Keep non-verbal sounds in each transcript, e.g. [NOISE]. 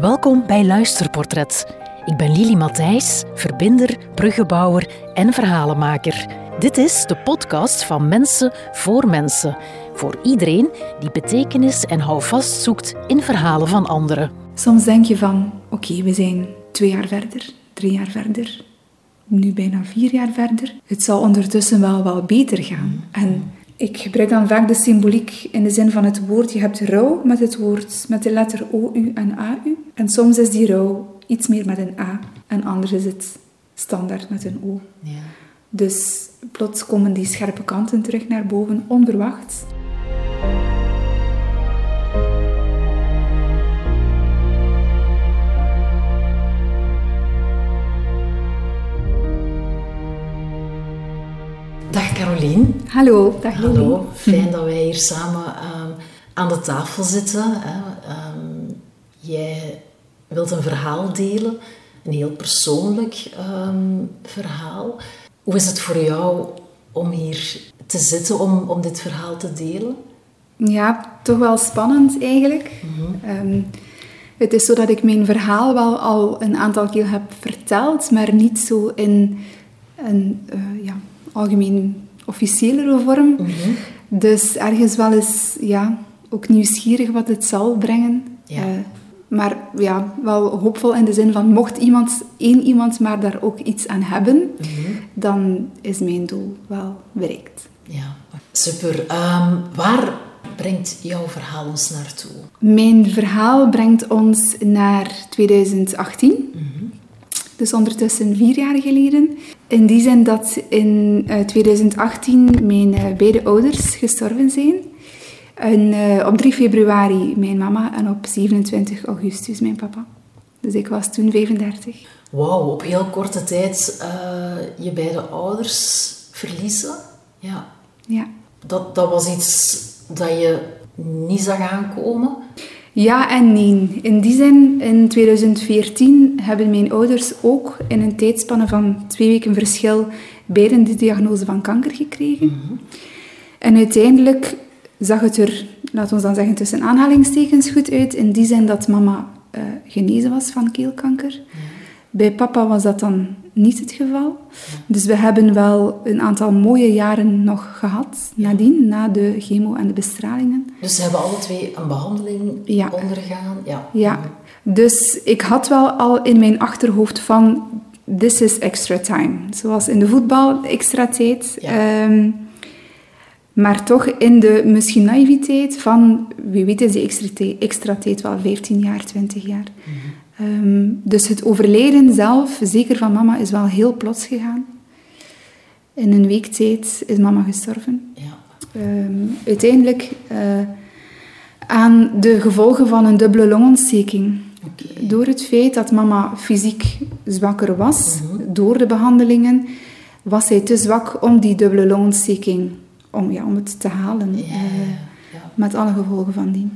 Welkom bij Luisterportret. Ik ben Lili Matthijs, verbinder, bruggenbouwer en verhalenmaker. Dit is de podcast van Mensen voor Mensen. Voor iedereen die betekenis en houvast zoekt in verhalen van anderen. Soms denk je van, oké, we zijn twee jaar verder, drie jaar verder, nu bijna vier jaar verder. Het zal ondertussen wel wel beter gaan. En ik gebruik dan vaak de symboliek in de zin van het woord. Je hebt rouw met het woord, met de letter O-U en A-U. En soms is die rouw iets meer met een A. En anders is het standaard met een O. Ja. Dus plots komen die scherpe kanten terug naar boven, onverwacht. Hallo, dag Hallo, fijn dat wij hier samen um, aan de tafel zitten. Hè. Um, jij wilt een verhaal delen, een heel persoonlijk um, verhaal. Hoe is het voor jou om hier te zitten, om, om dit verhaal te delen? Ja, toch wel spannend eigenlijk. Mm het is zo dat ik mijn verhaal wel al een aantal keer heb verteld, maar niet zo in een uh, ja, algemeen officiëlere vorm. Mhm. Dus ergens wel eens ja, ook nieuwsgierig wat het zal brengen. Ja. Uh, maar ja, wel hoopvol in de zin van mocht iemand, één iemand maar daar ook iets aan hebben, mhm. dan is mijn doel wel bereikt. Ja, super. Um, waar brengt jouw verhaal ons naartoe? Mijn verhaal brengt ons naar 2018. Mm Dus ondertussen vier jaar geleden. In die zin dat in 2018 eh, mijn uh, beide ouders gestorven zijn. En, uh, op 3 februari mijn mama en op 27 augustus mijn papa. Dus ik was toen 35. Wauw, op heel korte tijd je beide ouders verliezen. Ja. ja. Dat, dat was iets dat je niet zag aankomen? Ja en nee. In die zin, in 2014 hebben mijn ouders ook in een tijdspanne van twee weken verschil beiden de diagnose van kanker gekregen. Mhm. En uiteindelijk zag het er, laten we dan zeggen, tussen aanhalingstekens goed uit. In die zin dat mama uh, genezen was van keelkanker. Bij papa was dat dan niet het geval. Dus we hebben wel een aantal mooie jaren nog gehad nadien, na de chemo en de bestralingen. Dus ze hebben alle twee een behandeling ondergaan? Ja. ja. Dus ik had wel al in mijn achterhoofd van, this is extra time. Zoals in de voetbal, extra tijd. Ehm, maar toch in de misschien naïviteit van, wie weet is die extra, extra tijd wel 15 jaar, 20 jaar. Mhm. Ehm, dus het overlijden zelf, zeker van mama, is wel heel plots gegaan. In een week tijd is mama gestorven. Ja. Ehm, uiteindelijk uh, aan de gevolgen van een dubbele longontsteking. Door het feit dat mama fysiek zwakker was, mhm. door de behandelingen, was zij te zwak om die dubbele longontsteking, om, ja, om het te halen. Ja, uh, met alle gevolgen van die.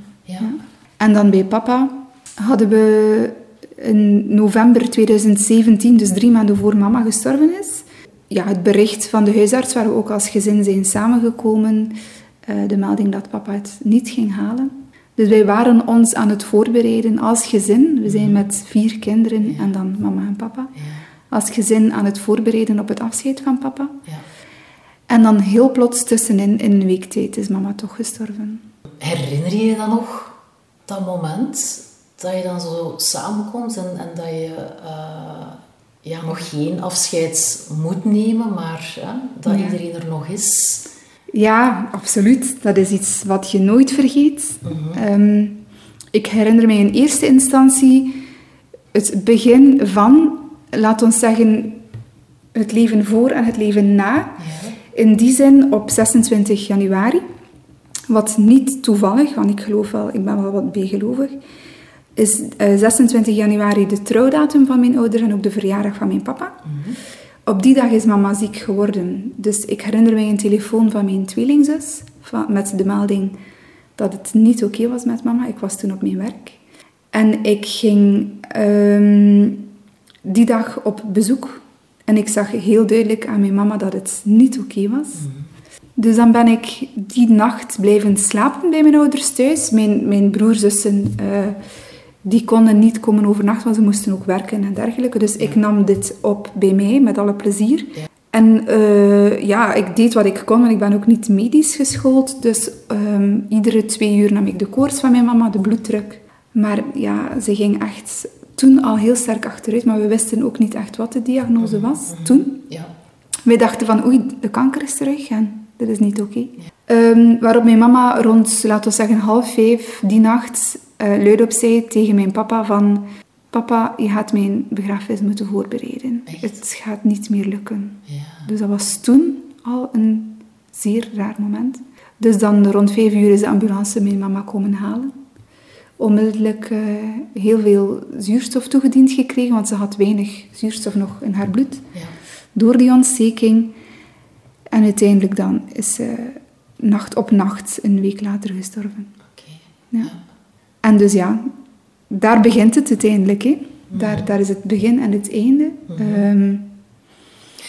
En dan bij papa hadden we in november 2017, dus drie maanden voor mama gestorven is, ja, het bericht van de huisarts waar we ook als gezin zijn samengekomen, uh, de melding dat papa het niet ging halen. Dus wij waren ons aan het voorbereiden als gezin. We zijn met vier kinderen en dan mama en papa. Als gezin aan het voorbereiden op het afscheid van papa. Ja. En dan heel plots tussenin, in een week tijd, is mama toch gestorven. Herinner je je dan nog dat moment? Dat je dan zo samenkomt en, en dat je uh, ja, nog geen afscheid moet nemen, maar dat iedereen er nog is. Ja, absoluut. Dat is iets wat je nooit vergeet. Mhm. Ehm, ik herinner mij in eerste instantie het begin van, laat ons zeggen, het leven voor en het leven na. In die zin op 26 januari. Wat niet toevallig, want ik geloof wel, ik ben wel wat bijgelovig, is 26 eh, januari de trouwdatum van mijn ouders en ook de verjaardag van mijn papa. Mhm. Op die dag is mama ziek geworden. Dus ik herinner mij een telefoon van mijn tweelingzus van, met de melding dat het niet oké was met mama. Ik was toen op mijn werk. En ik ging ehm, die dag op bezoek en ik zag heel duidelijk aan mijn mama dat het niet oké was. Mhm. Dus dan ben ik die nacht blijven slapen bij mijn ouders thuis. Mijn, mijn broer, zussen... Uh, die konden niet komen overnachten, want ze moesten ook werken en dergelijke. Dus ik nam dit op bij mij met alle plezier. En uh, ja, ik deed wat ik kon, want ik ben ook niet medisch geschoold. Dus um, iedere twee uur nam ik de koorts van mijn mama, de bloeddruk. Maar ja, ze ging echt toen al heel sterk achteruit, maar we wisten ook niet echt wat de diagnose was mm -hmm. toen. Ja. Wij dachten van, oei, de kanker is terug en dat is niet oké. Okay. Um, waarop mijn mama rond, laten we zeggen, half vijf die nacht uh, luidop zei tegen mijn papa van... Papa, je gaat mijn begrafenis moeten voorbereiden. Echt? Het gaat niet meer lukken. Ja. Dus dat was toen al een zeer raar moment. Dus dan rond vijf uur is de ambulance mijn mama komen halen. Onmiddellijk uh, heel veel zuurstof toegediend gekregen, want ze had weinig zuurstof nog in haar bloed. Ja. Door die ontsteking. En uiteindelijk dan is ze nacht op nacht een week later gestorven. Okay. Ja. En dus ja, daar begint het uiteindelijk. Hè. Daar, mhm. daar is het begin en het einde. Mm um,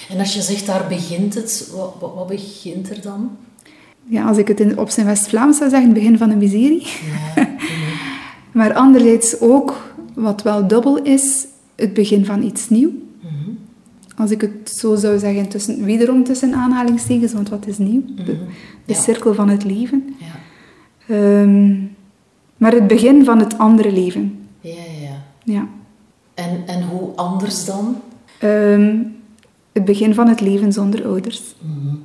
en als je zegt daar begint het, wat, wat, wat begint er dan? Ja, als ik het in, op zijn West-Vlaams zou zeggen, het begin van een miserie. [LAUGHS] Ja. maar anderzijds ook, wat wel dubbel is, het begin van iets nieuw. Mhm. Als ik het zo zou zeggen, tussen, wederom tussen aanhalingstekens, want wat is nieuw? De, mhm. cirkel van het leven. Ja. Um, maar het begin van het andere leven. Ja, ja. ja. En, en hoe anders dan? Um, het begin van het leven zonder ouders. Mm -hmm.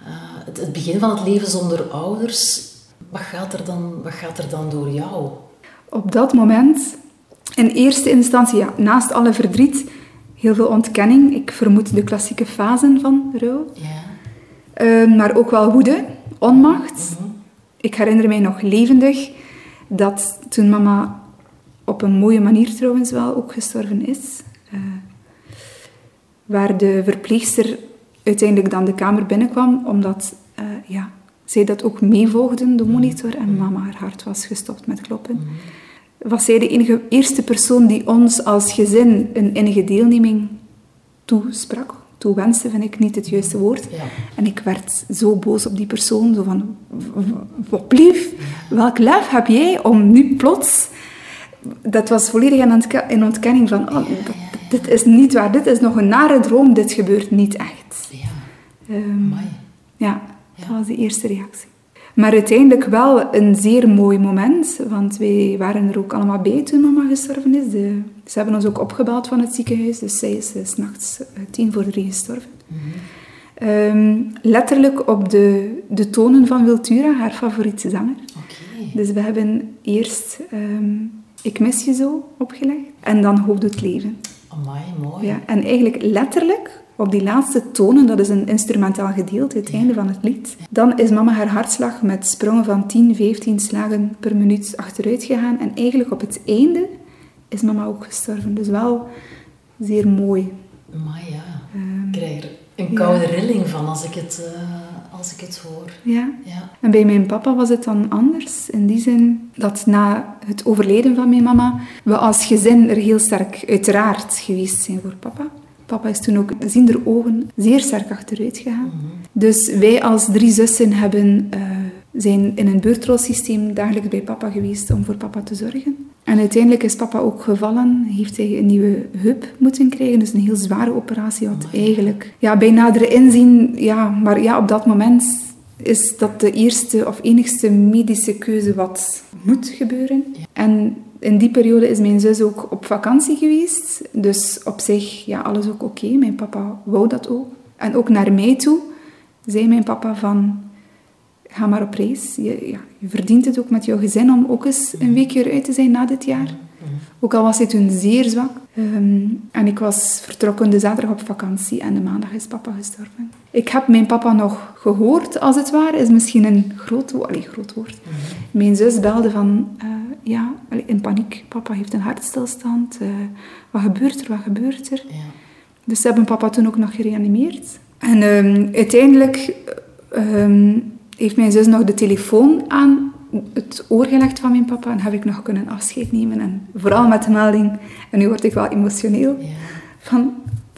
uh, het, het, begin van het leven zonder ouders, wat gaat, er dan, wat gaat er dan door jou? Op dat moment, in eerste instantie, ja, naast alle verdriet, heel veel ontkenning. Ik vermoed de klassieke fasen van rouw. Ja. Uh, maar ook wel woede, onmacht. Mm -hmm. Ik herinner mij nog levendig dat toen mama op een mooie manier trouwens wel ook gestorven is, uh, waar de verpleegster uiteindelijk dan de kamer binnenkwam, omdat uh, ja, zij dat ook meevolgden, de monitor, en mama haar hart was gestopt met kloppen. Was zij de enige, eerste persoon die ons als gezin een innige deelneming toesprak toewensen vind ik niet het juiste woord. Ja. En ik werd zo boos op die persoon, zo van, wat lief, welk lef heb jij om nu plots... Dat was volledig in ontkenning van, oh, dit is niet waar, dit is nog een nare droom, dit gebeurt niet echt. Ja, um, ja dat was de eerste reactie. Maar uiteindelijk wel een zeer mooi moment, want wij waren er ook allemaal bij toen mama gestorven is. De, ze hebben ons ook opgebeld van het ziekenhuis, dus zij is uh, s'nachts uh, tien voor drie gestorven. Um, letterlijk op de, de tonen van Wiltura, haar favoriete zanger. Okay. Dus we hebben eerst um, Ik mis je zo opgelegd en dan Hoofd het leven. Amai, mooi. Ja, en eigenlijk letterlijk op die laatste tonen, dat is een instrumentaal gedeelte, het einde van het lied, dan is mama haar hartslag met sprongen van 10, 15 slagen per minuut achteruit gegaan. En eigenlijk op het einde is mama ook gestorven. Dus wel zeer mooi. Maar ja, um, ik krijg er een koude rilling van als ik het, uh, als ik het hoor. Ja. ja. En bij mijn papa was het dan anders. In die zin dat na het overlijden van mijn mama, we als gezin er heel sterk uiteraard geweest zijn voor papa. Papa is toen ook ziender ogen zeer sterk achteruit gegaan. Dus wij als drie zussen hebben, uh, zijn in een beurtrolsysteem dagelijks bij papa geweest om voor papa te zorgen. En uiteindelijk is papa ook gevallen, heeft hij een nieuwe heup moeten krijgen, dus een heel zware operatie, wat eigenlijk ja, bij nadere inzien, ja, maar ja, op dat moment is dat de eerste of enigste medische keuze wat moet gebeuren. En in die periode is mijn zus ook op vakantie geweest. Dus op zich, ja, alles ook oké. Mijn papa wou dat ook. En ook naar mij toe zei mijn papa van... Ga maar op reis. Je, ja, je verdient het ook met jouw gezin om ook eens een weekje eruit te zijn na dit jaar. Ook al was hij toen zeer zwak. Ehm, en ik was vertrokken de zaterdag op vakantie en de maandag is papa gestorven. Ik heb mijn papa nog gehoord, als het ware. Is misschien een groot, allee, groot woord. Mijn zus belde van... Uh, ja, in paniek. Papa heeft een hartstilstand. Uh, wat gebeurt er, wat gebeurt er? Ja. Dus ze hebben papa toen ook nog gereanimeerd. En um, uiteindelijk um, heeft mijn zus nog de telefoon aan het oor gelegd van mijn papa en heb ik nog kunnen afscheid nemen. En vooral met de melding, en nu word ik wel emotioneel, ja. van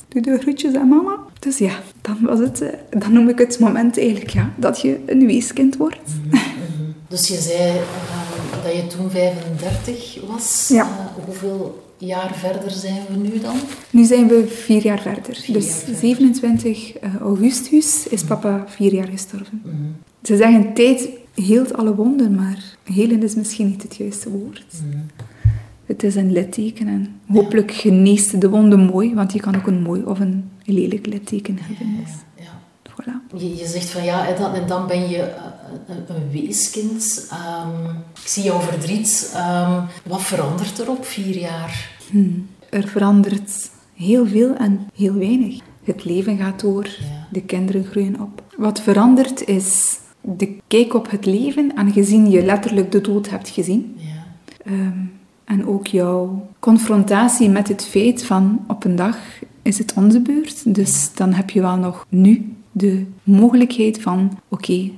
doe de groetjes aan mama. Dus ja, dan was het, uh, dan noem ik het moment eigenlijk ja, dat je een weeskind wordt. Mm -hmm. Dus je zei, dat je toen 35 was. Ja. Uh, hoeveel jaar verder zijn we nu dan? Nu zijn we vier jaar verder. Vier dus jaar verder. 27 uh, augustus is papa vier jaar gestorven. Mm. Ze zeggen tijd heelt alle wonden, maar helen is misschien niet het juiste woord. Mm. Het is een litteken en hopelijk geneest de wonden mooi, want je kan ook een mooi of een lelijk litteken hebben. Dus. Voilà. Je, je zegt van ja, en dan, en dan ben je uh, een, weeskind. Ehm, ik zie jouw verdriet. Ehm, wat verandert er op vier jaar? Hmm. Er verandert heel veel en heel weinig. Het leven gaat door, Ja. de kinderen groeien op. Wat verandert is de kijk op het leven, aangezien je letterlijk de dood hebt gezien. Ja. Ehm, en ook jouw confrontatie met het feit van op een dag is het onze beurt. Dus dan heb je wel nog nu de mogelijkheid van oké,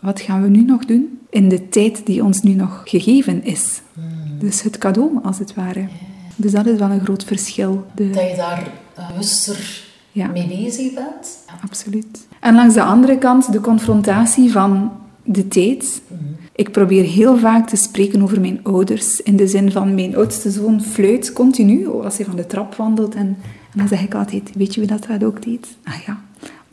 wat gaan we nu nog doen in de tijd die ons nu nog gegeven is. Hmm. Dus het cadeau, als het ware. Dus dat is wel een groot verschil. De, Dat je daar bewuster Ja. mee bezig bent. Absoluut. En langs de andere kant de confrontatie van de tijd. Mhm. Ik probeer heel vaak te spreken over mijn ouders. In de zin van mijn oudste zoon fluit continu als hij van de trap wandelt. En, en dan zeg ik altijd, weet je wie dat, dat ook deed? Ah ja,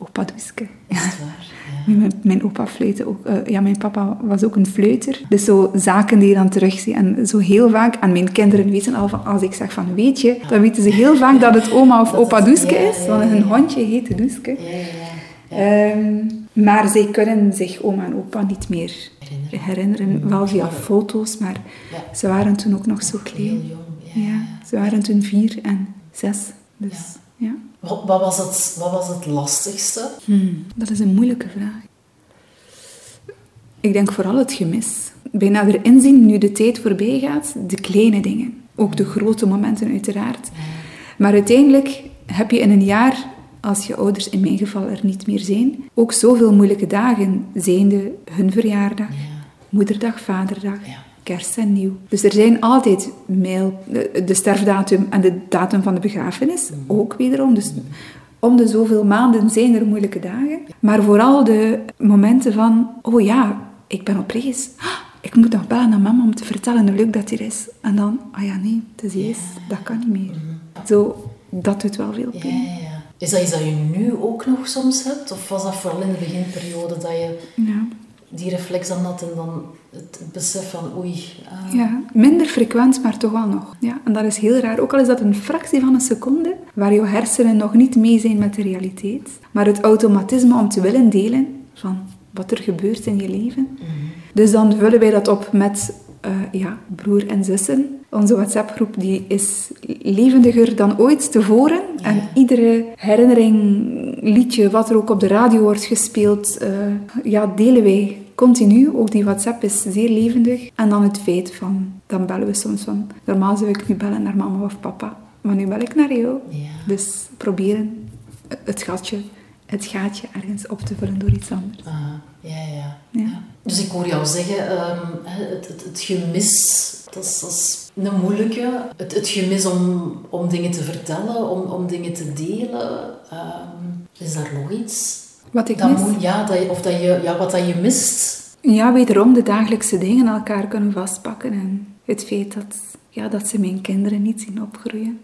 opa Duske. Is het waar? Ja. Mijn, mijn opa fluitte ook. eh, ja, mijn papa was ook een fluiter. Dus zo zaken die je dan terugziet. En zo heel vaak, en mijn kinderen weten al van, als ik zeg van weet je, dan weten ze heel vaak dat het oma of Dat opa Duske ja, is. Want hun hondje heette Duske. Ja, ja, ja. Ehm, maar zij kunnen zich oma en opa niet meer Herinneren. herinneren. Wel via foto's, maar ze waren toen ook nog zo klein. Ja, ze waren toen vier en zes. Dus ja. Wat, wat, was het, wat was het lastigste? Hmm, dat is een moeilijke vraag. Ik denk vooral het gemis. Bij nader inzien, nu de tijd voorbij gaat, de kleine dingen. Ook de grote momenten uiteraard. Maar uiteindelijk heb je in een jaar, als je ouders in mijn geval er niet meer zijn, ook zoveel moeilijke dagen, zijnde hun verjaardag, Ja. moederdag, vaderdag, Ja. Kerst en nieuw. Dus er zijn altijd mijl, de, sterfdatum en de datum van de begrafenis, ook wederom. Dus om de zoveel maanden zijn er moeilijke dagen. Maar vooral de momenten van, oh ja, ik ben op reis. Ah, Ik moet nog bellen naar mama om te vertellen hoe leuk dat hier is. En dan, ah ja, nee, het is dat kan niet meer. Zo, dat doet wel veel pijn. ja, ja. Is dat iets dat je nu ook nog soms hebt? Of was dat vooral in de beginperiode dat je Ja. Die reflex dan had en dan het, besef van oei... ah, Ja, minder frequent, maar toch wel nog. Ja, en dat is heel raar. Ook al is dat een fractie van een seconde, waar jouw hersenen nog niet mee zijn met de realiteit. Maar het automatisme om te willen delen van wat er gebeurt in je leven. mhm. Dus dan vullen wij dat op met eh, ja, broer en zussen. Onze WhatsApp-groep die is levendiger dan ooit tevoren. En iedere herinnering, liedje, wat er ook op de radio wordt gespeeld, eh, ja, delen wij continu. Ook die WhatsApp is zeer levendig. En dan het feit van, dan bellen we soms van, normaal zou ik nu bellen naar mama of papa, maar nu bel ik naar jou. Ja. Dus proberen het gatje, het gaatje ergens op te vullen door iets anders. Ah, ja, ja, Ja. Dus ik hoor jou zeggen, ehm, het, het, het gemis, dat is, dat is een moeilijke. Het, het gemis om, om dingen te vertellen, om, om dingen te delen. ehm, is daar nog iets? Wat ik mis? moet, ja, dat of dat je, ja, wat dat je mist. Ja, wederom de dagelijkse dingen elkaar kunnen vastpakken. En het feit dat, ja, dat ze mijn kinderen niet zien opgroeien.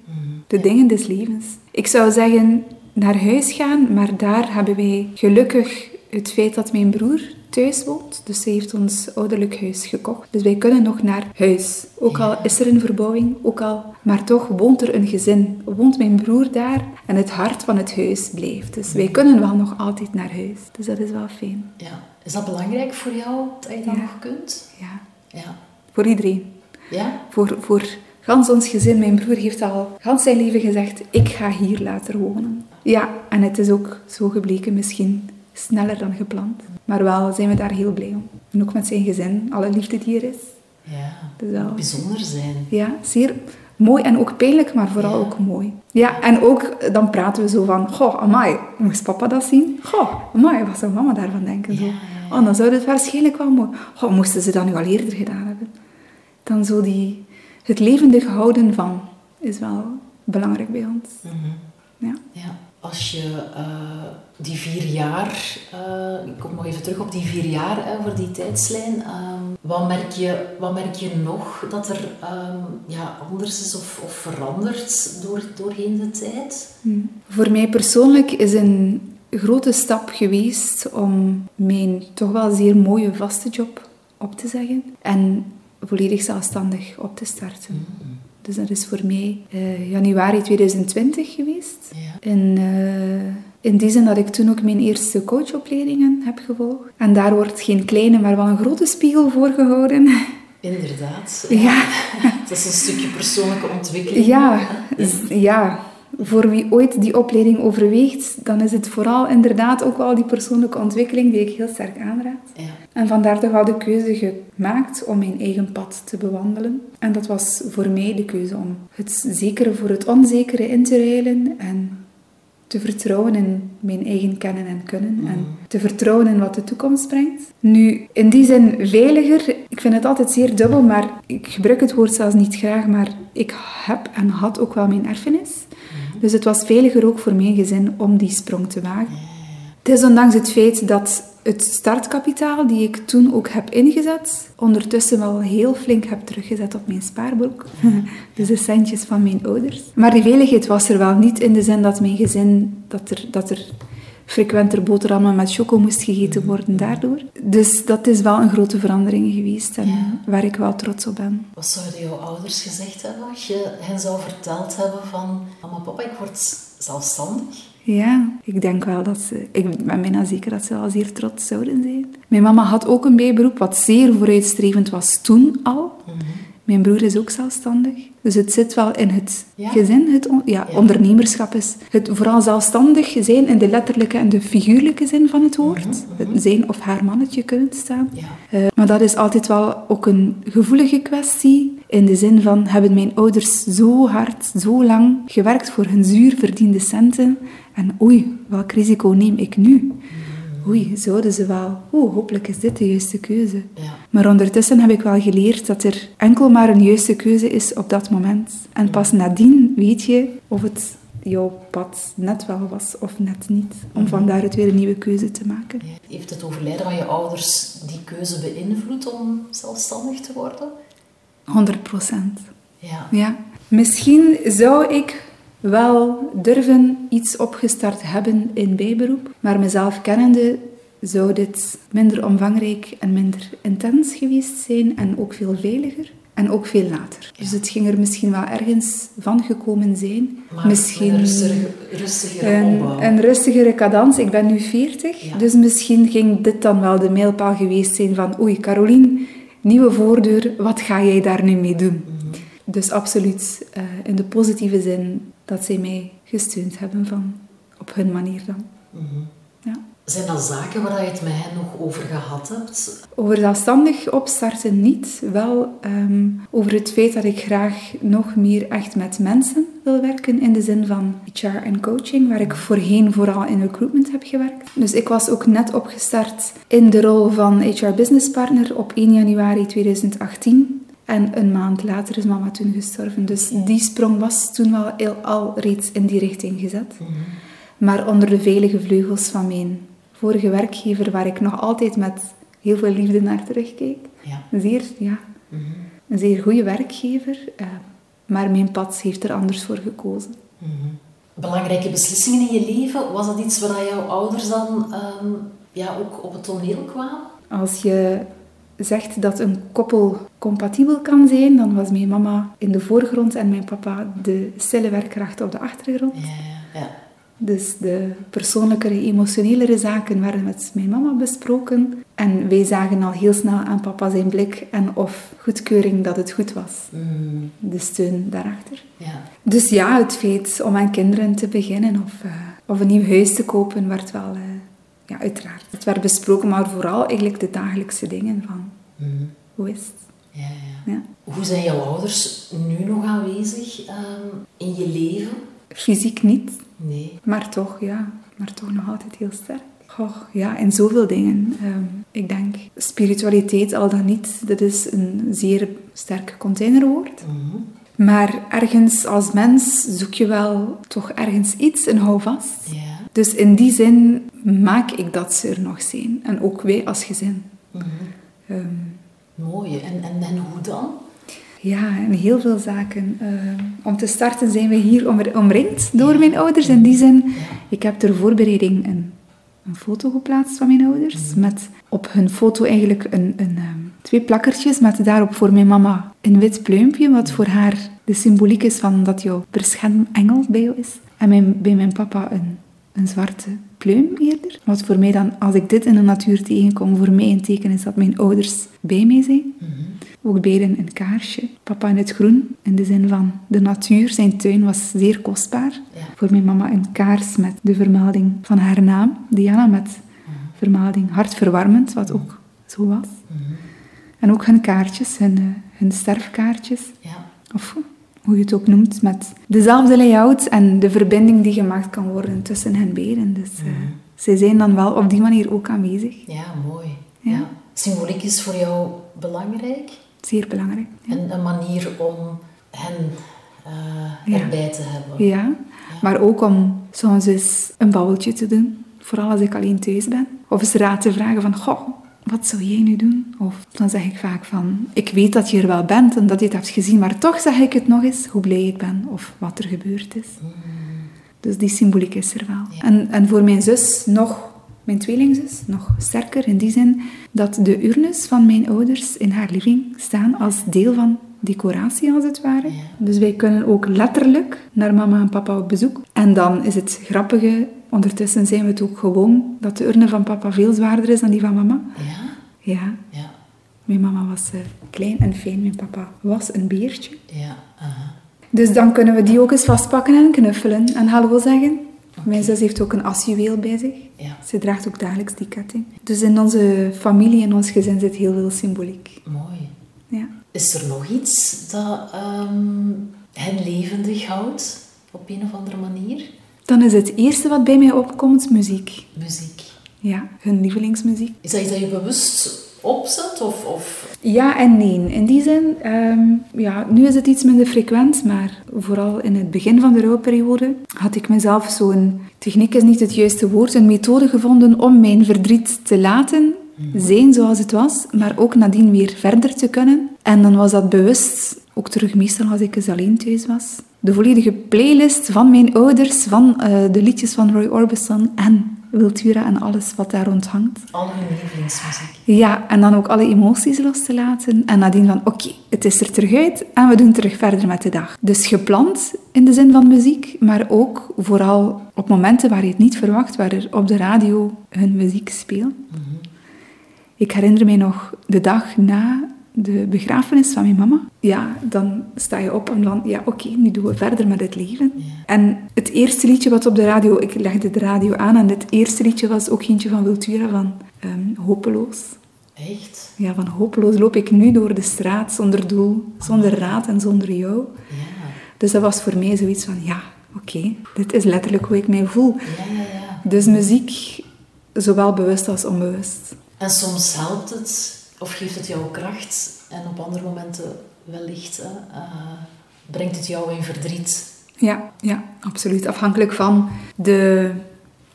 De dingen des levens. Ik zou zeggen, naar huis gaan, maar daar hebben wij gelukkig het feit dat mijn broer thuis woont. Dus hij heeft ons ouderlijk huis gekocht. Dus wij kunnen nog naar huis. Ook al is er een verbouwing, ook al... Maar toch woont er een gezin. Woont mijn broer daar en het hart van het huis blijft. Dus wij kunnen wel nog altijd naar huis. Dus dat is wel fijn. Ja. Is dat belangrijk voor jou, dat je dat Ja. nog kunt? Ja, Ja. voor iedereen. Ja? Voor, voor gans ons gezin. Mijn broer heeft al gans zijn leven gezegd, ik ga hier later wonen. Ja, en het is ook zo gebleken misschien sneller dan gepland. Maar wel zijn we daar heel blij om. En ook met zijn gezin, alle liefde die er is. Ja. Is wel... Bijzonder zijn. Ja, zeer mooi en ook pijnlijk, maar vooral Ja. ook mooi. Ja, en ook dan praten we zo van, goh, amai, moest papa dat zien? Goh, amai, wat zou mama daarvan denken? Zo. Ja, ja, Oh, dan zou het waarschijnlijk wel mooi... Goh, moesten ze dat nu al eerder gedaan hebben? Dan zo die... Het levendig houden van is wel belangrijk bij ons. Ja. ja. Als je uh, die vier jaar, uh, ik kom nog even terug op die vier jaar over die tijdslijn, um, wat, merk je, wat merk je nog dat er um, ja, anders is of, of verandert door, doorheen de tijd? Hmm. Voor mij persoonlijk is een grote stap geweest om mijn toch wel zeer mooie vaste job op te zeggen en volledig zelfstandig op te starten. Mm. Dus dat is voor mij uh, januari 2020 geweest. Ja. En uh, in die zin dat ik toen ook mijn eerste coachopleidingen heb gevolgd. En daar wordt geen kleine, maar wel een grote spiegel voor gehouden. Inderdaad. Ja. [LAUGHS] Dat is een stukje persoonlijke ontwikkeling. Ja, ja voor wie ooit die opleiding overweegt, dan is het vooral inderdaad ook wel die persoonlijke ontwikkeling die ik heel sterk aanraad. Ja. En vandaar toch wel de keuze gemaakt om mijn eigen pad te bewandelen. En dat was voor mij de keuze om het zekere voor het onzekere in te ruilen en te vertrouwen in mijn eigen kennen en kunnen en mm. te vertrouwen in wat de toekomst brengt. Nu, in die zin veiliger, ik vind het altijd zeer dubbel, maar ik gebruik het woord zelfs niet graag, maar ik heb en had ook wel mijn erfenis. Dus het was veiliger ook voor mijn gezin om die sprong te wagen. Het is ondanks het feit dat het startkapitaal die ik toen ook heb ingezet, ondertussen wel heel flink heb teruggezet op mijn spaarboek. [LAUGHS] dus de centjes van mijn ouders. Maar die veiligheid was er wel niet in de zin dat mijn gezin, dat er, dat er frequenter boterhammen met choco moest gegeten worden daardoor. Dus dat is wel een grote verandering geweest en waar ik wel trots op ben. Wat zouden jouw ouders gezegd hebben als je hen zou verteld hebben van mama, papa, ik word zelfstandig? Ja, ik denk wel dat ze... Ik ben bijna zeker dat ze al zeer trots zouden zijn. Mijn mama had ook een bijberoep wat zeer vooruitstrevend was toen al. Mhm. Mijn broer is ook zelfstandig. Dus het zit wel in het gezin. Het ja, ondernemerschap is het vooral zelfstandig zijn in de letterlijke en de figuurlijke zin van het woord. Mhm, mhm. Het zijn of haar mannetje kunnen staan. Uh, maar dat is altijd wel ook een gevoelige kwestie. In de zin van, hebben mijn ouders zo hard, zo lang gewerkt voor hun zuur verdiende centen. En oei, welk risico neem ik nu? Mhm oei, zouden ze wel, oeh, hopelijk is dit de juiste keuze. Ja. Maar ondertussen heb ik wel geleerd dat er enkel maar een juiste keuze is op dat moment. En pas nadien weet je of het jouw pad net wel was of net niet. Om mm van het weer een nieuwe keuze te maken. Heeft het overlijden van je ouders die keuze beïnvloed om zelfstandig te worden? 100 procent. Ja. ja. Misschien zou ik wel durven iets opgestart hebben in bijberoep, maar mezelf kennende zou dit minder omvangrijk en minder intens geweest zijn en ook veel veiliger. En ook veel later. Dus het ging er misschien wel ergens van gekomen zijn. Maar misschien een rustigere, een, een, rustigere cadans. Ik ben nu 40, dus misschien ging dit dan wel de mijlpaal geweest zijn van oei, Caroline, nieuwe voordeur, wat ga jij daar nu mee doen? Mhm. Dus absoluut uh, in de positieve zin dat zij mij gesteund hebben van, op hun manier dan. Mhm. Zijn dat zaken waar je het met hen nog over gehad hebt? Over zelfstandig opstarten niet. Wel um, over het feit dat ik graag nog meer echt met mensen wil werken. In de zin van HR en coaching, waar ik voorheen vooral in recruitment heb gewerkt. Dus ik was ook net opgestart in de rol van HR Business Partner op 1 januari 2018. En een maand later is mama toen gestorven. Dus die sprong was toen wel al reeds in die richting gezet. Mhm. Maar onder de veilige vleugels van mijn vorige werkgever, waar ik nog altijd met heel veel liefde naar terugkeek. Ja. Een zeer, ja, mhm. een zeer goede werkgever. Uh, maar mijn pad heeft er anders voor gekozen. Mhm. Belangrijke beslissingen in je leven, was dat iets waar jouw ouders dan um, ja, ook op het toneel kwamen? Als je zegt dat een koppel compatibel kan zijn, dan was mijn mama in de voorgrond en mijn papa de stille werkkracht op de achtergrond. Ja, ja. Dus de persoonlijkere, emotionelere zaken werden met mijn mama besproken. En wij zagen al heel snel aan papa zijn blik en of goedkeuring dat het goed was. Mm. De steun daarachter. Ja. Dus ja, het feit om aan kinderen te beginnen of, uh, of een nieuw huis te kopen werd wel uh, ja, uiteraard. Het werd besproken, maar vooral eigenlijk de dagelijkse dingen van mhm. hoe is het? Ja, ja. ja, Hoe zijn jouw ouders nu nog aanwezig um, in je leven? Fysiek niet. Nee. Maar toch, ja. Maar toch nog altijd heel sterk. Goh, ja, in zoveel dingen. Um, ik denk, spiritualiteit al dan niet, dat is een zeer sterk containerwoord. Mm Maar ergens als mens zoek je wel toch ergens iets, een houvast. Ja. Dus in die zin maak ik dat ze er nog zijn. En ook wij als gezin. Mhm. Ehm, Mooi. En, en, en hoe dan? Ja, en heel veel zaken. Ehm, om te starten zijn we hier omr- omringd door mijn ouders. In die zin, ik heb ter voorbereiding een, foto geplaatst van mijn ouders. Met op hun foto eigenlijk een, een, ehm, twee plakkertjes met daarop voor mijn mama een wit pluimpje. Wat voor haar de symboliek is van dat jouw beschermengel bij jou is. En bij mijn papa een, een zwarte pluim eerder. Wat voor mij dan, als ik dit in de natuur tegenkom, voor mij een teken is dat mijn ouders bij mij zijn. Mhm. Ook beiden een kaarsje. Papa in het groen, in de zin van de natuur. Zijn tuin was zeer kostbaar. Ja. Voor mijn mama een kaars met de vermelding van haar naam, Diana, met vermelding hartverwarmend, wat ook zo was. Mhm. En ook hun kaartjes, hun, eh, hun sterfkaartjes. Ja. Of hoe je het ook noemt, met dezelfde layout en de verbinding die gemaakt kan worden tussen hen beiden. Dus eh, zij zijn dan wel op die manier ook aanwezig. ja, mooi. Ja. Ja. Symboliek is voor jou belangrijk. Zeer belangrijk. En een manier om hen eh, erbij te hebben. Ja, maar ook om soms eens een babbeltje te doen. Vooral als ik alleen thuis ben. Of eens raad te vragen van, goh, wat zou jij nu doen? Of dan zeg ik vaak van, ik weet dat je er wel bent en dat je het hebt gezien, maar toch zeg ik het nog eens, hoe blij ik ben of wat er gebeurd is. Dus die symboliek is er wel. Ja. En, en voor mijn zus nog, mijn tweelingzus, nog sterker in die zin dat de urnes van mijn ouders in haar living staan als deel van decoratie als het ware. Ja. Dus wij kunnen ook letterlijk naar mama en papa op bezoek. En dan is het grappige, ondertussen zijn we het ook gewoon, dat de urne van papa veel zwaarder is dan die van mama. Ja? Ja, Ja. mijn mama was eh, klein en fijn, mijn papa was een beertje. Ja. aha. Dus dan kunnen we die ook eens vastpakken en knuffelen en hallo zeggen. Mijn zus heeft ook een asjuweel bij zich. Ja. Ze draagt ook dagelijks die ketting. Dus in onze familie en ons gezin zit heel veel symboliek. Mooi. Ja. Is er nog iets dat ehm, hen levendig houdt op een of andere manier? Dan is het eerste wat bij mij opkomt muziek. Muziek. Ja, hun lievelingsmuziek. Is dat iets dat je bewust opzet? Of, of... Ja en nee. In die zin, ehm, ja, nu is het iets minder frequent, maar vooral in het begin van de rouwperiode had ik mezelf zo'n, techniek is niet het juiste woord, een methode gevonden om mijn verdriet te laten zijn zoals het was, maar ook nadien weer verder te kunnen. En dan was dat bewust, ook terug meestal als ik eens alleen thuis was, de volledige playlist van mijn ouders, van eh, de liedjes van Roy Orbison en Wiltura en alles wat daar rond hangt. Al hun lievelingsmuziek. Ja, en dan ook alle emoties los te laten. En nadien van, oké, het is er terug uit en we doen terug verder met de dag. Dus gepland in de zin van muziek, maar ook vooral op momenten waar je het niet verwacht, waar er op de radio hun muziek speelt. Ik herinner mij nog de dag na de begrafenis van mijn mama. Ja, dan sta je op en dan, ja, oké, nu doen we verder met het leven. En het eerste liedje wat op de radio, ik legde de radio aan en het eerste liedje was ook eentje van Wiltura van ehm, Hopeloos. Echt? Ja, van hopeloos loop ik nu door de straat zonder doel, zonder raad en zonder jou. Ja. Dus dat was voor mij zoiets van, ja, oké, dit is letterlijk hoe ik mij voel. Ja, ja, ja. Dus muziek, zowel bewust als onbewust. En soms helpt het of geeft het jou kracht en op andere momenten wellicht eh, brengt het jou in verdriet. Ja, ja, absoluut. Afhankelijk van de,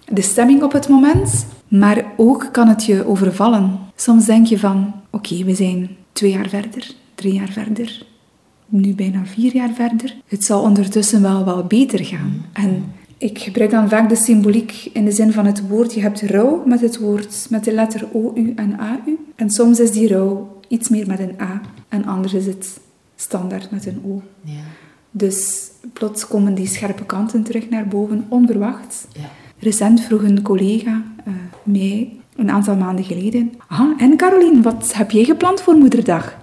de stemming op het moment. Maar ook kan het je overvallen. Soms denk je van, oké, we zijn twee jaar verder, drie jaar verder, nu bijna vier jaar verder. Het zal ondertussen wel wel beter gaan. En ik gebruik dan vaak de symboliek in de zin van het woord. Je hebt rouw met het woord, met de letter O, U en AU. En soms is die rouw iets meer met een A. En anders is het standaard met een O. Ja. Dus plots komen die scherpe kanten terug naar boven, onverwacht. Ja. Recent vroeg een collega eh, mij, een aantal maanden geleden... Ah, en Caroline, wat heb jij gepland voor Moederdag?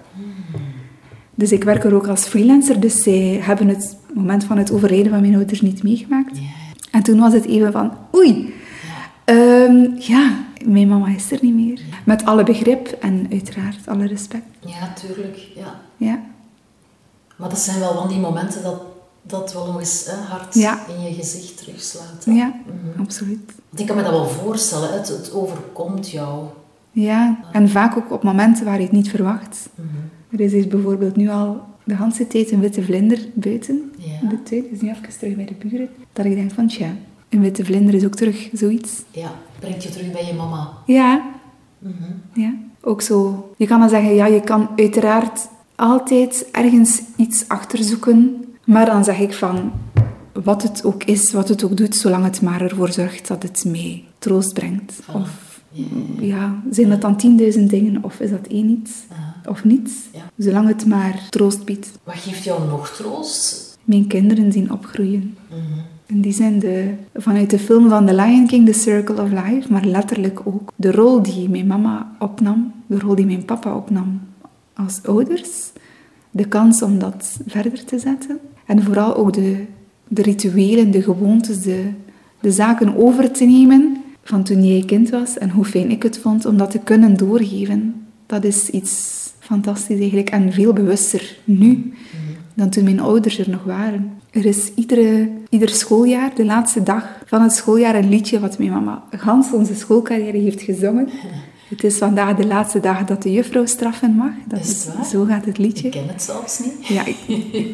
Dus ik werk er ook als freelancer, dus zij hebben het moment van het overlijden van mijn ouders niet meegemaakt. En toen was het even van, oei, ehm, ja, mijn mama is er niet meer. Met alle begrip en uiteraard alle respect. Ja, tuurlijk. Ja. Ja, Maar dat zijn wel van die momenten dat dat wel nog eens hè, hard Ja. in je gezicht terugslaat. hè. ja, Mhm. absoluut. Want Ik kan me dat wel voorstellen, het, het overkomt jou. Ja, en vaak ook op momenten waar je het niet verwacht. Mhm. Er is hier bijvoorbeeld nu al de hele tijd een witte vlinder buiten Ja. in de tuin. Dus nu even terug bij de buren. Dat ik denk van, tja, een witte vlinder is ook terug zoiets. Ja, brengt je terug bij je mama. Ja, Mhm. ja. Ook zo. Je kan dan zeggen, ja, je kan uiteraard altijd ergens iets achterzoeken. Maar dan zeg ik van, wat het ook is, wat het ook doet, zolang het maar ervoor zorgt dat het mij troost brengt. Of Ja, ja, zijn dat dan tienduizend dingen of is dat één iets? Aha. Of niets? Ja. Zolang het maar troost biedt. Wat geeft jou nog troost? Mijn kinderen zien opgroeien. Mhm. In die zin, de, vanuit de film van The Lion King, The Circle of Life, maar letterlijk ook de rol die mijn mama opnam, de rol die mijn papa opnam als ouders, de kans om dat verder te zetten. En vooral ook de, de rituelen, de gewoontes, de, de zaken over te nemen van toen jij kind was en hoe fijn ik het vond om dat te kunnen doorgeven. Dat is iets fantastisch eigenlijk en veel bewuster nu dan toen mijn ouders er nog waren. Er is iedere, ieder schooljaar, de laatste dag van het schooljaar, een liedje wat mijn mama gans onze schoolcarrière heeft gezongen. Het is vandaag de laatste dag dat de juffrouw straffen mag. Dat Is het waar? zo gaat het liedje. Ik ken het zelfs niet. Ja, ik,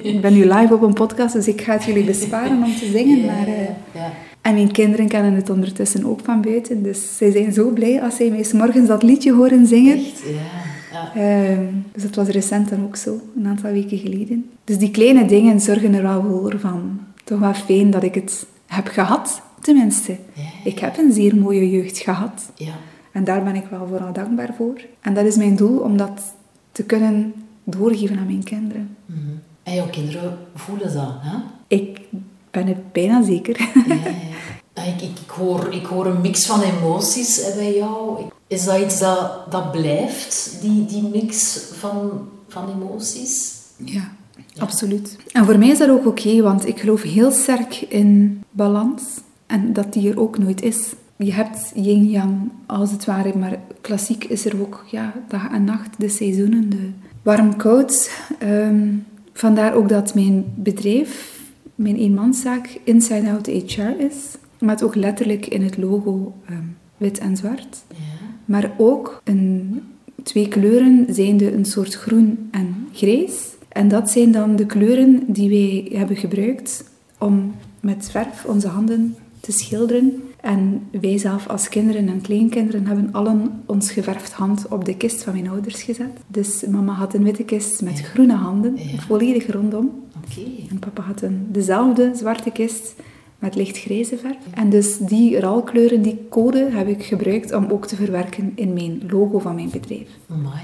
ik ben nu live op een podcast, dus ik ga het jullie besparen om te zingen. Maar, ja. en mijn kinderen kennen het ondertussen ook van buiten. Dus zij zijn zo blij als zij mij morgens dat liedje horen zingen. Echt, ja. Ja. Ehm, dus dat was recent dan ook zo, een aantal weken geleden. Dus die kleine dingen zorgen er wel voor van. Toch wel fijn dat ik het heb gehad, tenminste. Ja. Ik heb een zeer mooie jeugd gehad. ja. En daar ben ik wel vooral dankbaar voor. En dat is mijn doel, om dat te kunnen doorgeven aan mijn kinderen. Mhm. En jouw kinderen voelen dat, hè? Ik ben het bijna zeker. Ja, ja. Ja, Ik, ik, ik, hoor, ik hoor een mix van emoties bij jou. Is dat iets dat, dat blijft, die, die mix van, van emoties? Ja, absoluut. En voor mij is dat ook oké, want ik geloof heel sterk in balans. En dat die er ook nooit is. Je hebt yin-yang, als het ware, maar klassiek is er ook ja, dag en nacht, de seizoenen, de warm-koud. Ehm, vandaar ook dat mijn bedrijf, mijn eenmanszaak, Inside Out HR is. Met ook letterlijk in het logo ehm, wit en zwart. Ja. Maar ook een, twee kleuren zijnde een soort groen en grijs. En dat zijn dan de kleuren die wij hebben gebruikt om met verf onze handen te schilderen. En wij zelf als kinderen en kleinkinderen hebben allen ons geverfd hand op de kist van mijn ouders gezet. Dus mama had een witte kist met groene handen, Ja. volledig rondom. En papa had een, dezelfde zwarte kist met lichtgrijze verf. En dus die ralkleuren, die code, heb ik gebruikt om ook te verwerken in mijn logo van mijn bedrijf. Amai.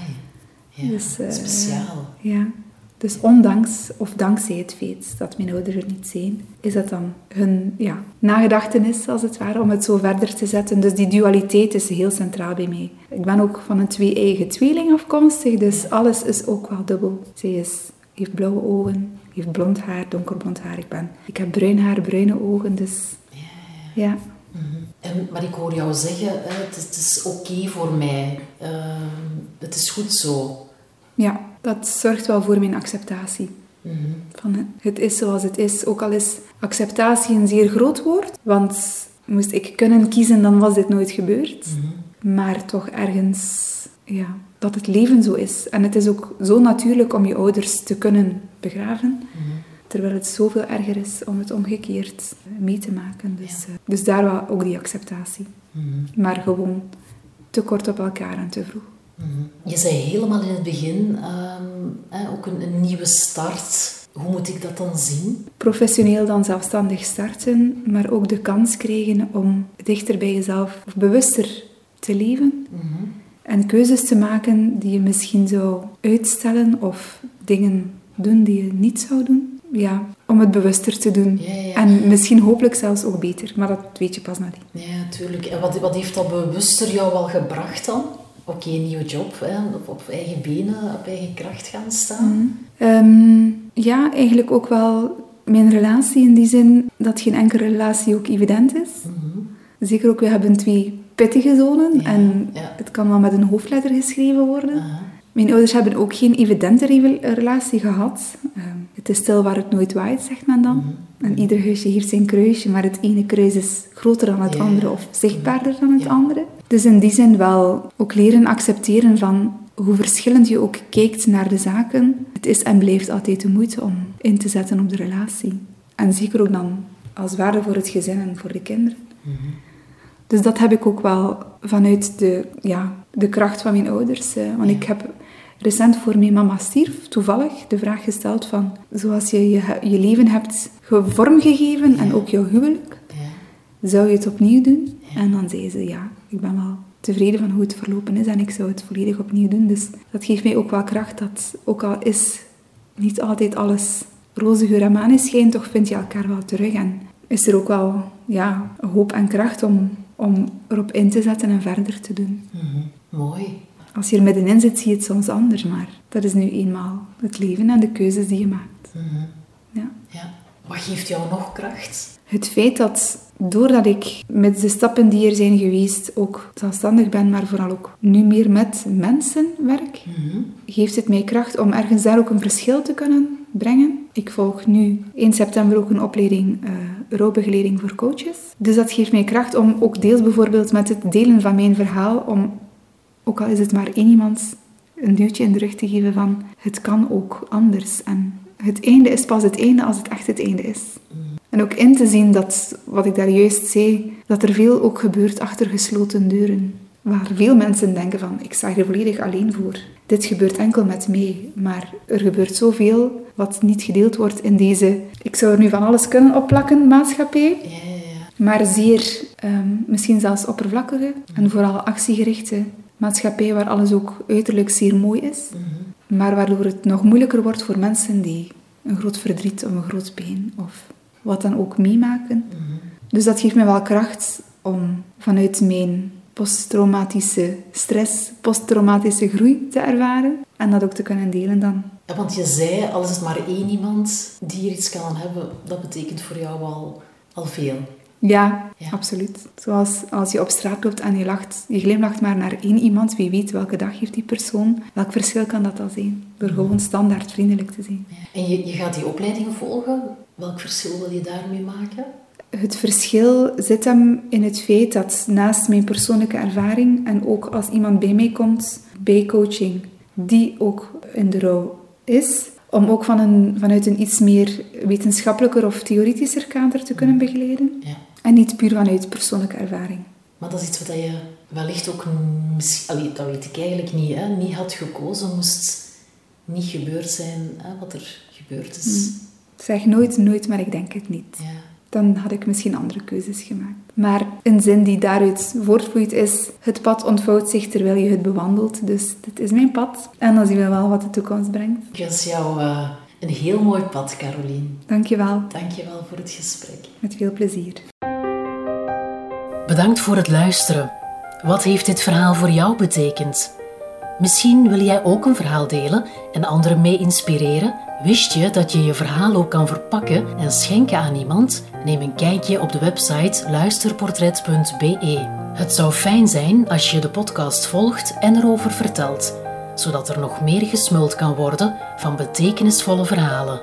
Ja, Dus, eh, speciaal. Ja. Dus ondanks of dankzij het feit dat mijn ouders er niet zijn, is dat dan hun ja, nagedachtenis, als het ware, om het zo verder te zetten. Dus die dualiteit is heel centraal bij mij. Ik ben ook van een twee-eigen tweeling afkomstig, dus alles is ook wel dubbel. Zij is, heeft blauwe ogen, heeft blond haar, donkerblond haar. Ik, ben, ik heb bruin haar, bruine ogen, dus ja. Mhm. En, maar ik hoor jou zeggen, het is, is oké voor mij. Ehm, het is goed zo. Ja, dat zorgt wel voor mijn acceptatie. Mhm. Van het is zoals het is, ook al is acceptatie een zeer groot woord. Want moest ik kunnen kiezen, dan was dit nooit gebeurd. Maar toch ergens, ja, dat het leven zo is. En het is ook zo natuurlijk om je ouders te kunnen begraven. Terwijl het zoveel erger is om het omgekeerd mee te maken. Dus, eh, dus daar wel ook die acceptatie. Mhm. Maar gewoon te kort op elkaar en te vroeg. Mhm. Je zei helemaal in het begin, ehm, ook een, een nieuwe start. Hoe moet ik dat dan zien? professioneel dan zelfstandig starten, maar ook de kans krijgen om dichter bij jezelf of bewuster te leven Mhm. En keuzes te maken die je misschien zou uitstellen of dingen doen die je niet zou doen. Ja, om het bewuster te doen. Ja, ja. En misschien hopelijk zelfs ook beter, maar dat weet je pas nadien. Ja, natuurlijk. En wat, wat heeft dat bewuster jou wel gebracht dan? Oké, een nieuwe job, hè, op, op eigen benen, op eigen kracht gaan staan. Ehm, ja, eigenlijk ook wel mijn relatie in die zin dat geen enkele relatie ook evident is. Mhm. Zeker ook, we hebben twee pittige zonen Ja, en ja. het kan wel met een hoofdletter geschreven worden. Mijn ouders hebben ook geen evidente re- relatie gehad. Ehm, het is stil waar het nooit waait, zegt men dan. Mhm. En ieder huisje heeft zijn kruisje, maar het ene kruis is groter dan het Ja. andere of zichtbaarder dan het andere. Dus in die zin wel ook leren accepteren van hoe verschillend je ook kijkt naar de zaken, het is en blijft altijd de moeite om in te zetten op de relatie. En zeker ook dan als waarde voor het gezin en voor de kinderen. Mhm. Dus dat heb ik ook wel vanuit de, ja, de kracht van mijn ouders. Want ik heb recent voor mijn mama stierf toevallig de vraag gesteld van... Zoals je je, je leven hebt vormgegeven en ook jouw huwelijk, zou je het opnieuw doen? En dan zei ze ja, ik ben wel tevreden van hoe het verlopen is en ik zou het volledig opnieuw doen. Dus dat geeft mij ook wel kracht dat, ook al is niet altijd alles roze geur en maneschijn, toch vind je elkaar wel terug. En is er ook wel ja, hoop en kracht om, om erop in te zetten en verder te doen. Mhm. Mooi. Als je er middenin zit, zie je het soms anders, maar dat is nu eenmaal het leven en de keuzes die je maakt. Mhm. ja. ja. Wat geeft jou nog kracht? Het feit dat doordat ik met de stappen die er zijn geweest ook zelfstandig ben, maar vooral ook nu meer met mensen werk, mhm. geeft het mij kracht om ergens daar ook een verschil te kunnen brengen. Ik volg nu in september ook een opleiding uh, voor coaches. Dus dat geeft mij kracht om ook deels bijvoorbeeld met het delen van mijn verhaal, om, ook al is het maar één iemand, een duwtje in de rug te geven van het kan ook anders. En het einde is pas het einde als het echt het einde is. En ook in te zien dat, wat ik daar juist zei, dat er veel ook gebeurt achter gesloten deuren. Waar veel mensen denken van, ik sta hier volledig alleen voor. Dit gebeurt enkel met mij. Maar er gebeurt zoveel wat niet gedeeld wordt in deze, ik zou er nu van alles kunnen opplakken, maatschappij. Ja, ja, ja. Maar zeer, ehm, misschien zelfs oppervlakkige en vooral actiegerichte maatschappij waar alles ook uiterlijk zeer mooi is. Mhm. Maar waardoor het nog moeilijker wordt voor mensen die een groot verdriet of een groot pijn of wat dan ook meemaken. Mhm. Dus dat geeft me wel kracht om vanuit mijn posttraumatische stress, posttraumatische groei te ervaren en dat ook te kunnen delen dan. Ja, want je zei, al is het maar één iemand die er iets kan hebben, dat betekent voor jou al, al veel. Ja, Ja. absoluut. Zoals als je op straat loopt en je lacht, je glimlacht maar naar één iemand, wie weet welke dag heeft die persoon, welk verschil kan dat al zijn? Door gewoon standaard vriendelijk te zijn. Ja. En je, je gaat die opleiding volgen. Welk verschil wil je daarmee maken? Het verschil zit hem in het feit dat naast mijn persoonlijke ervaring en ook als iemand bij mij komt bij coaching, die ook in de rouw is, om ook van een, vanuit een iets meer wetenschappelijker of theoretischer kader te kunnen begeleiden. Ja. En niet puur vanuit persoonlijke ervaring. Maar dat is iets wat je wellicht ook, allee, dat weet ik eigenlijk niet, hè, niet had gekozen, moest niet gebeurd zijn hè, wat er gebeurd is. Zeg nooit, nooit, maar ik denk het niet. Ja. Dan had ik misschien andere keuzes gemaakt. Maar een zin die daaruit voortvloeit is: het pad ontvouwt zich terwijl je het bewandelt. Dus dit is mijn pad. En dan zien we wel wat de toekomst brengt. Ik wens jou eh, een heel mooi pad, Carolien. Dankjewel. Dank je wel voor het gesprek. Met veel plezier. Bedankt voor het luisteren. Wat heeft dit verhaal voor jou betekend? Misschien wil jij ook een verhaal delen en anderen mee inspireren? Wist je dat je je verhaal ook kan verpakken en schenken aan iemand? Neem een kijkje op de website luisterportret.be. Het zou fijn zijn als je de podcast volgt en erover vertelt, zodat er nog meer gesmuld kan worden van betekenisvolle verhalen.